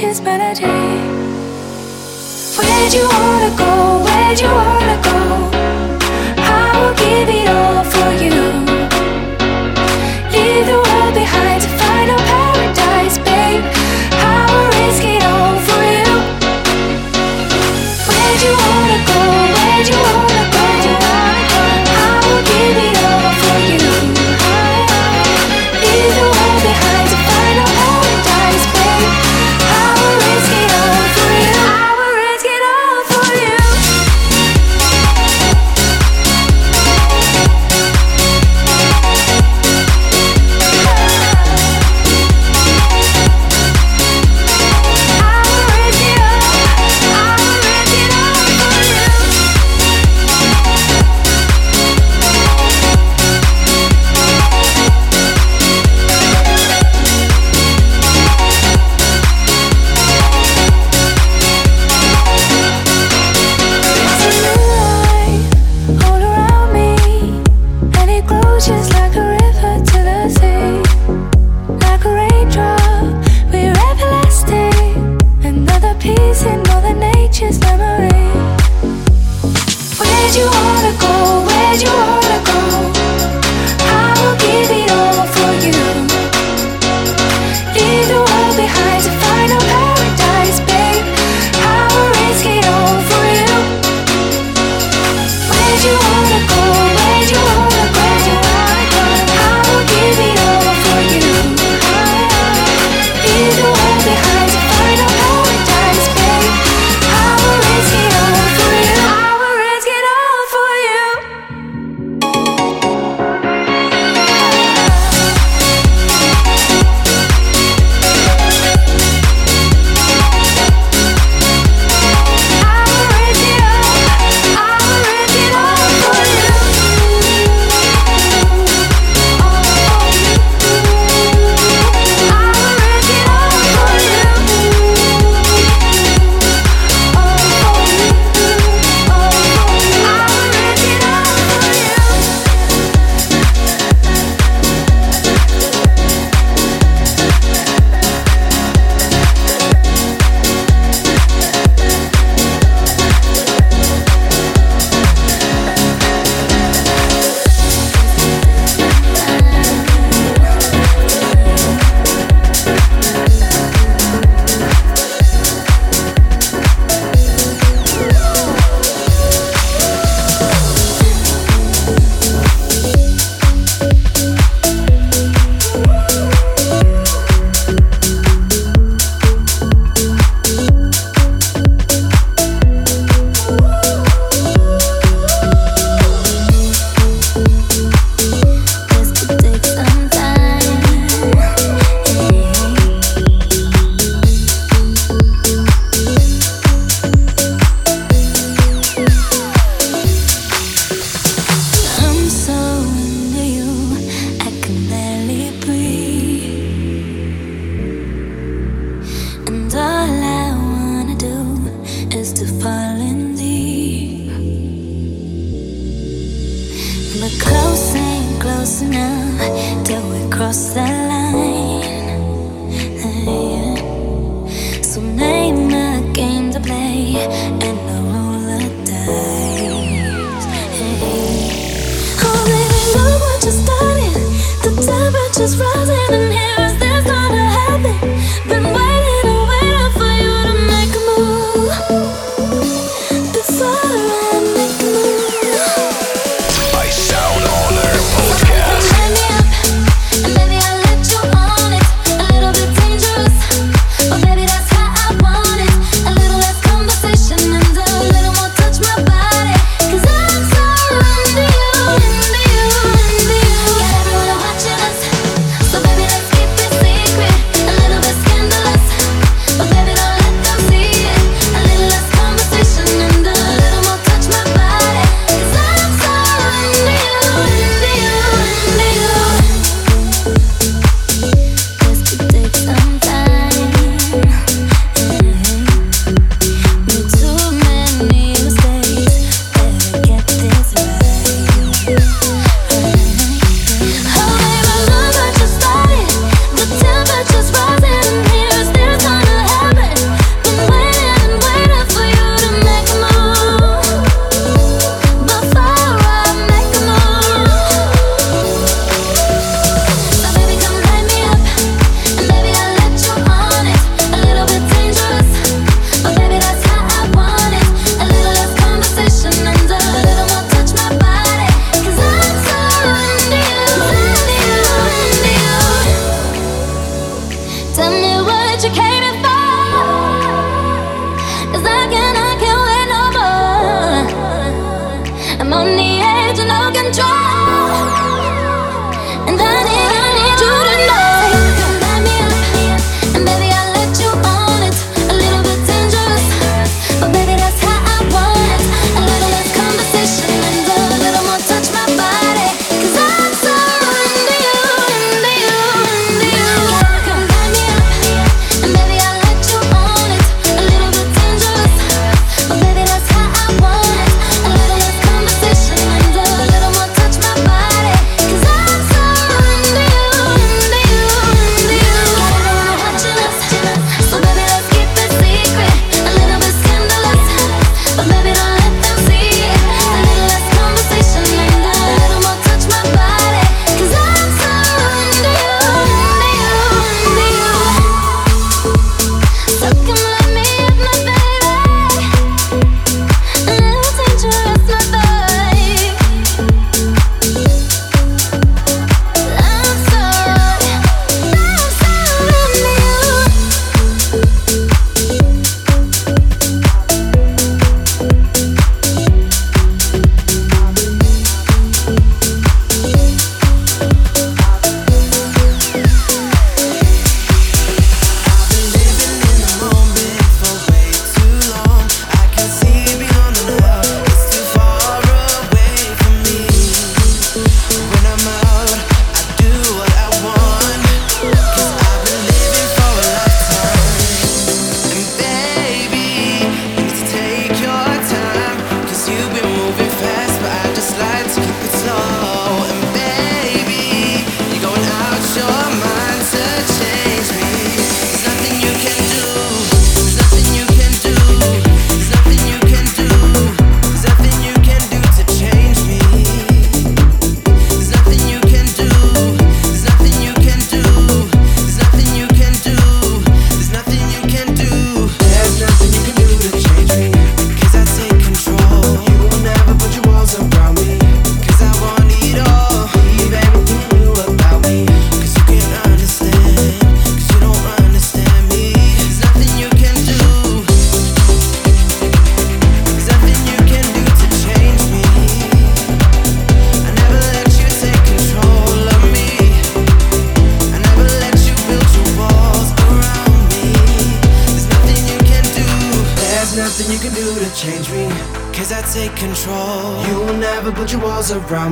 Where'd you wanna go? Where'd you wanna go?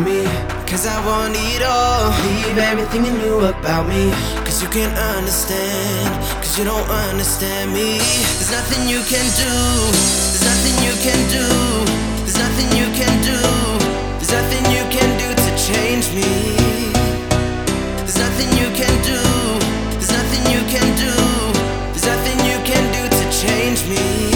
me. Cause I want it all. Leave everything you knew about me. Cause you can understand. Cause you don't understand me. There's nothing you can do. There's nothing you can do. There's nothing you can do. There's nothing you can do to change me. There's nothing you can do. There's nothing you can do. There's nothing you can do to change me.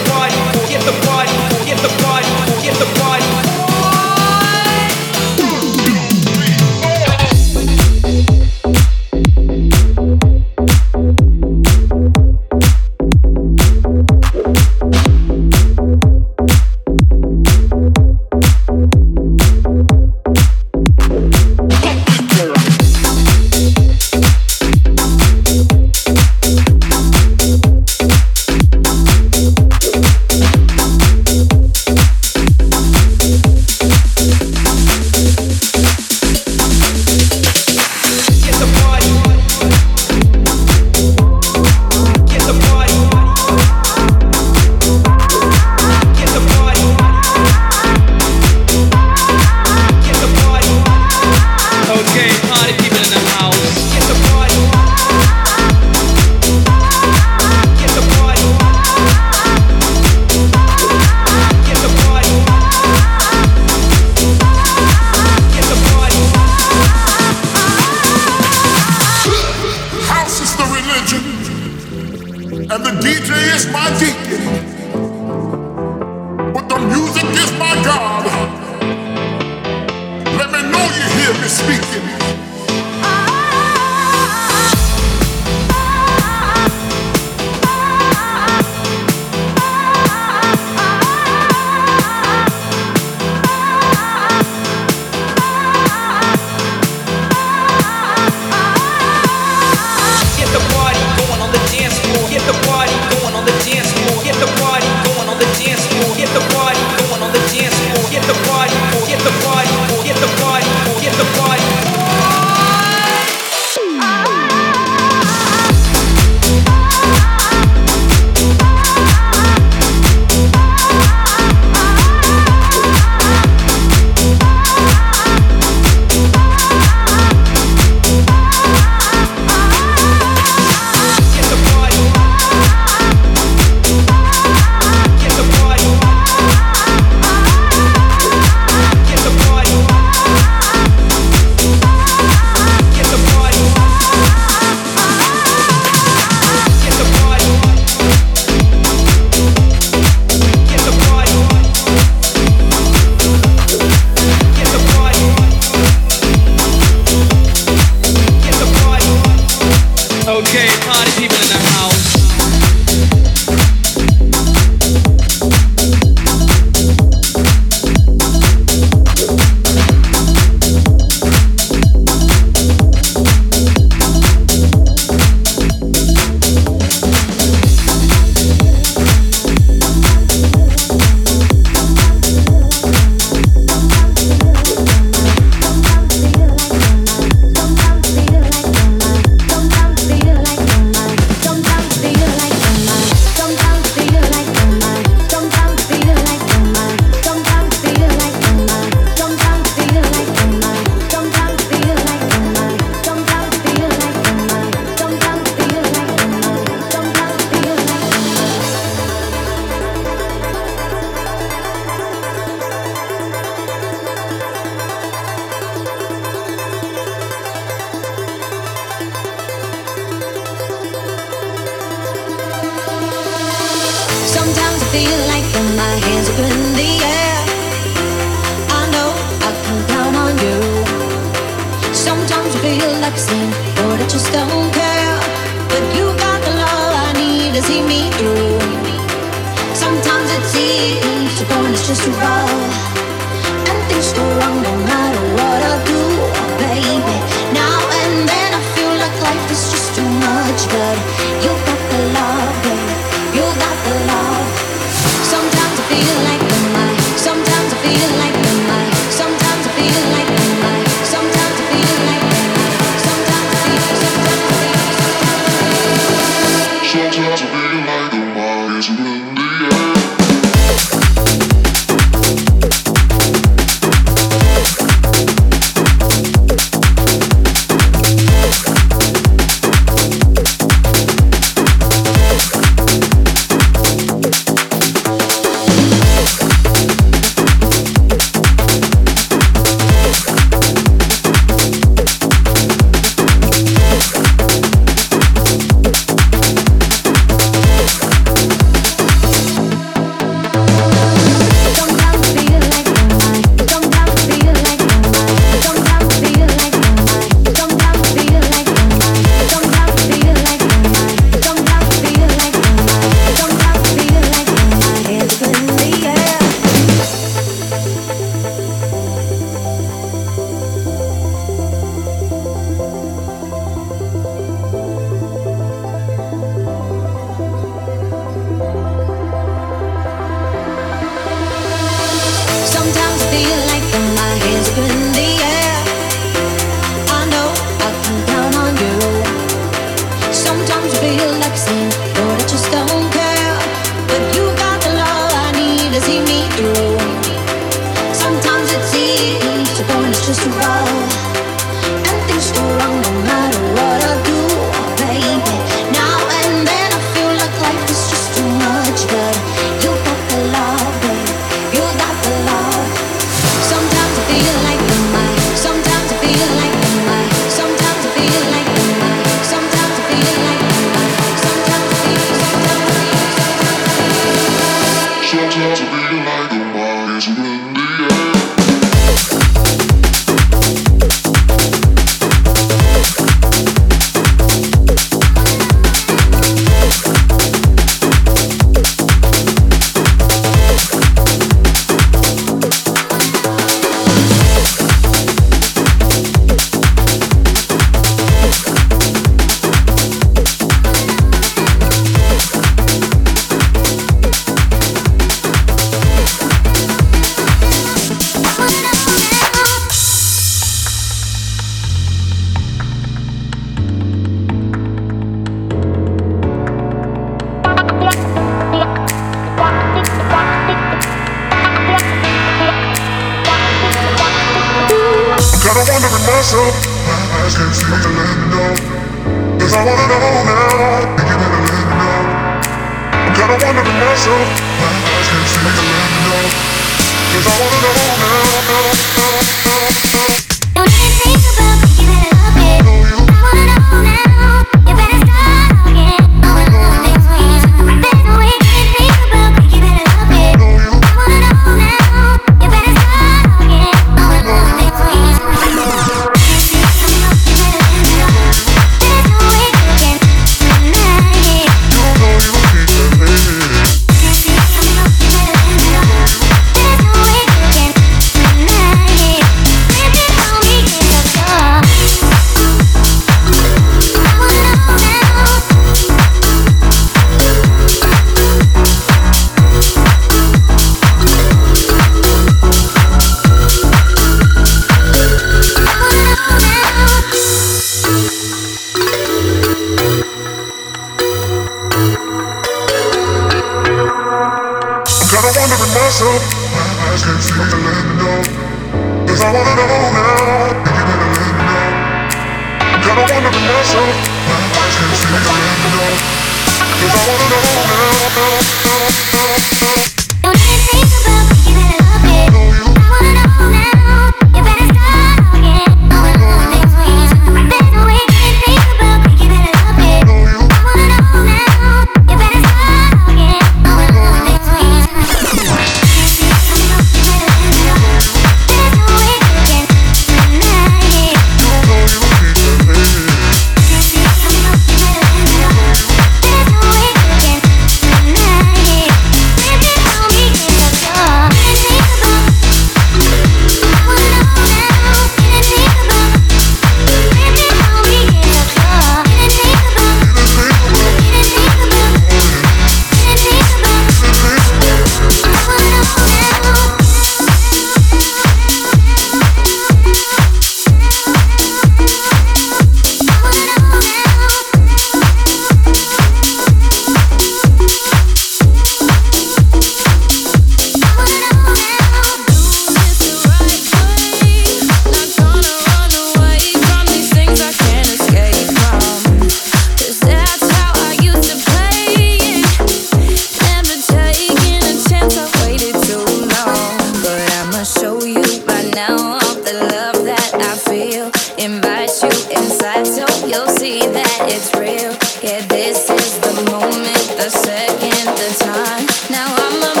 Now I'm a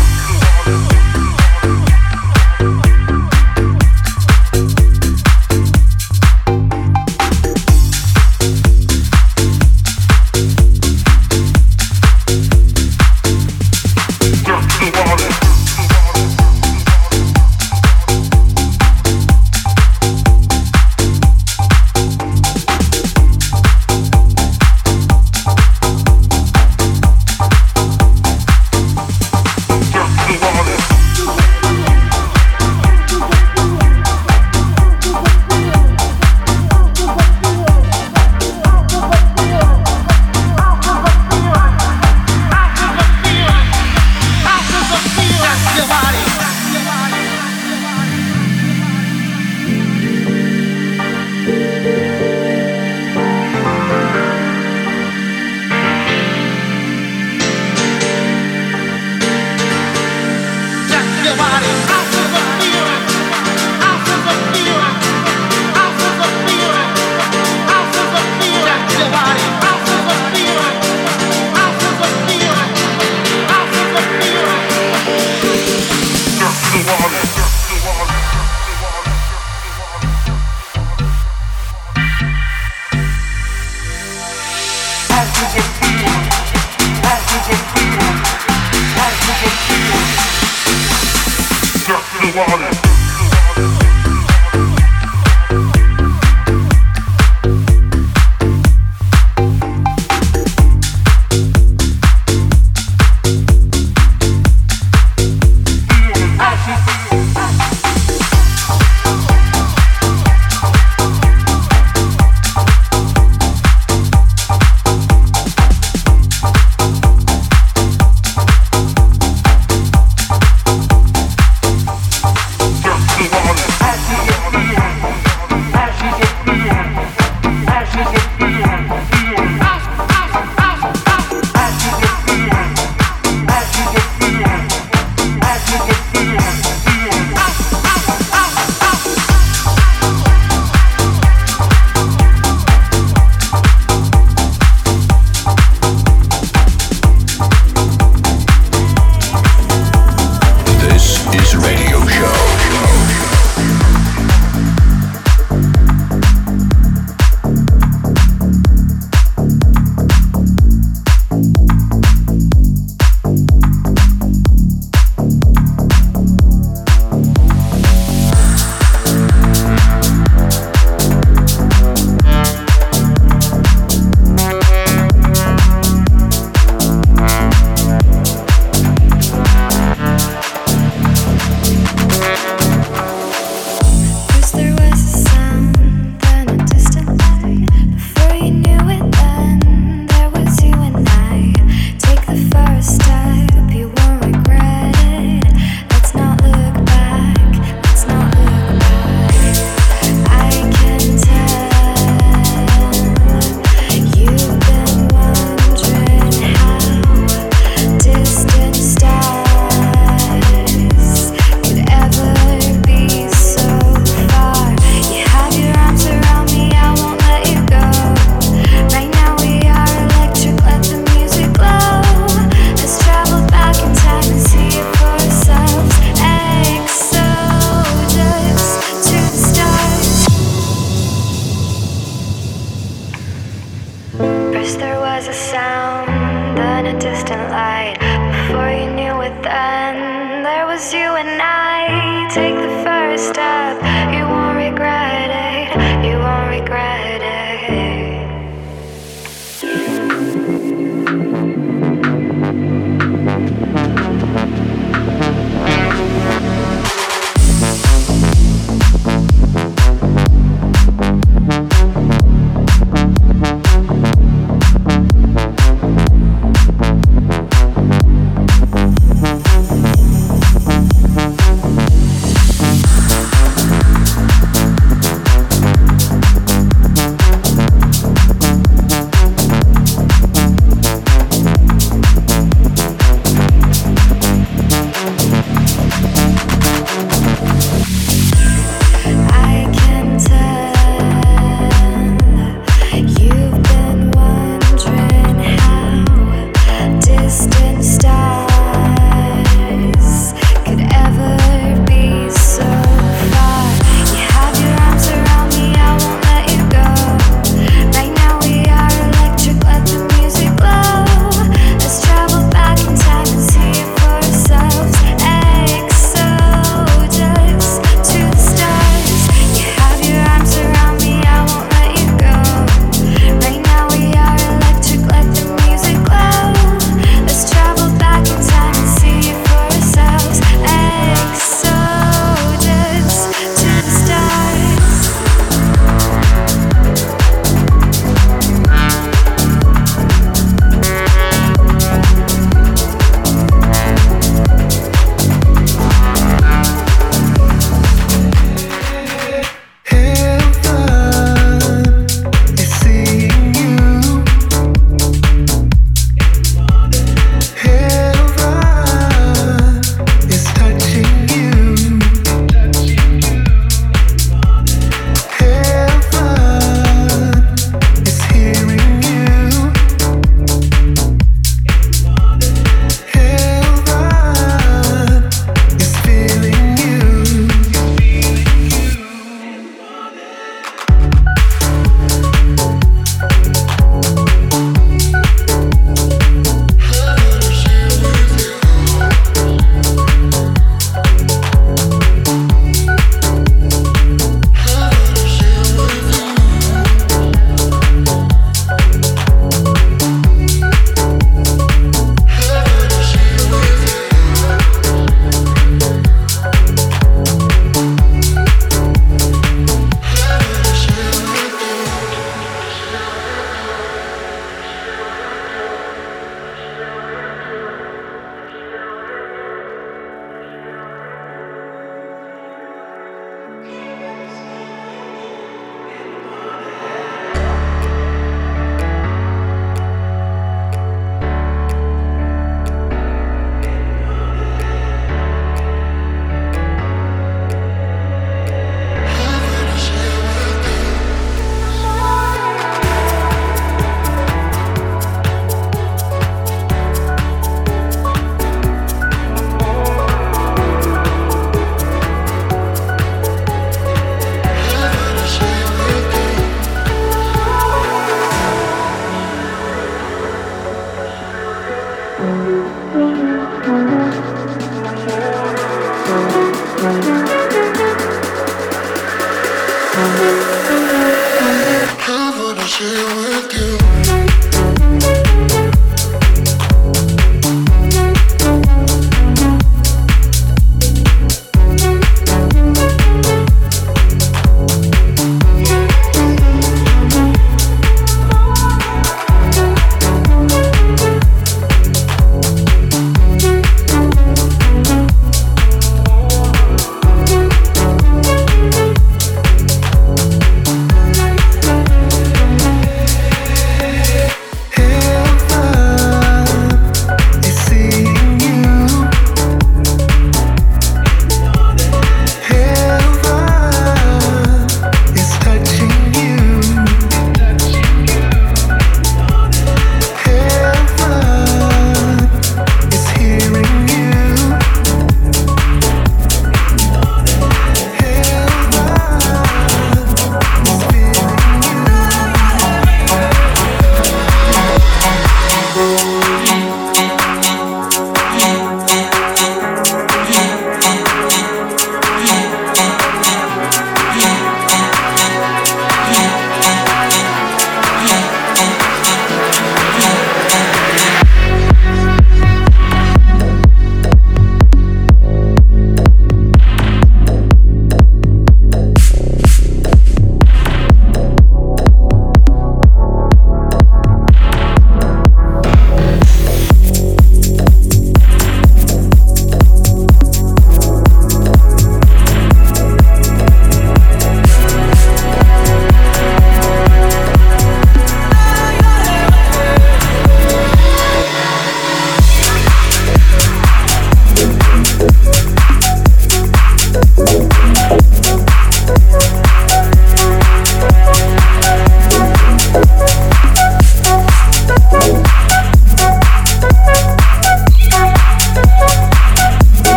water.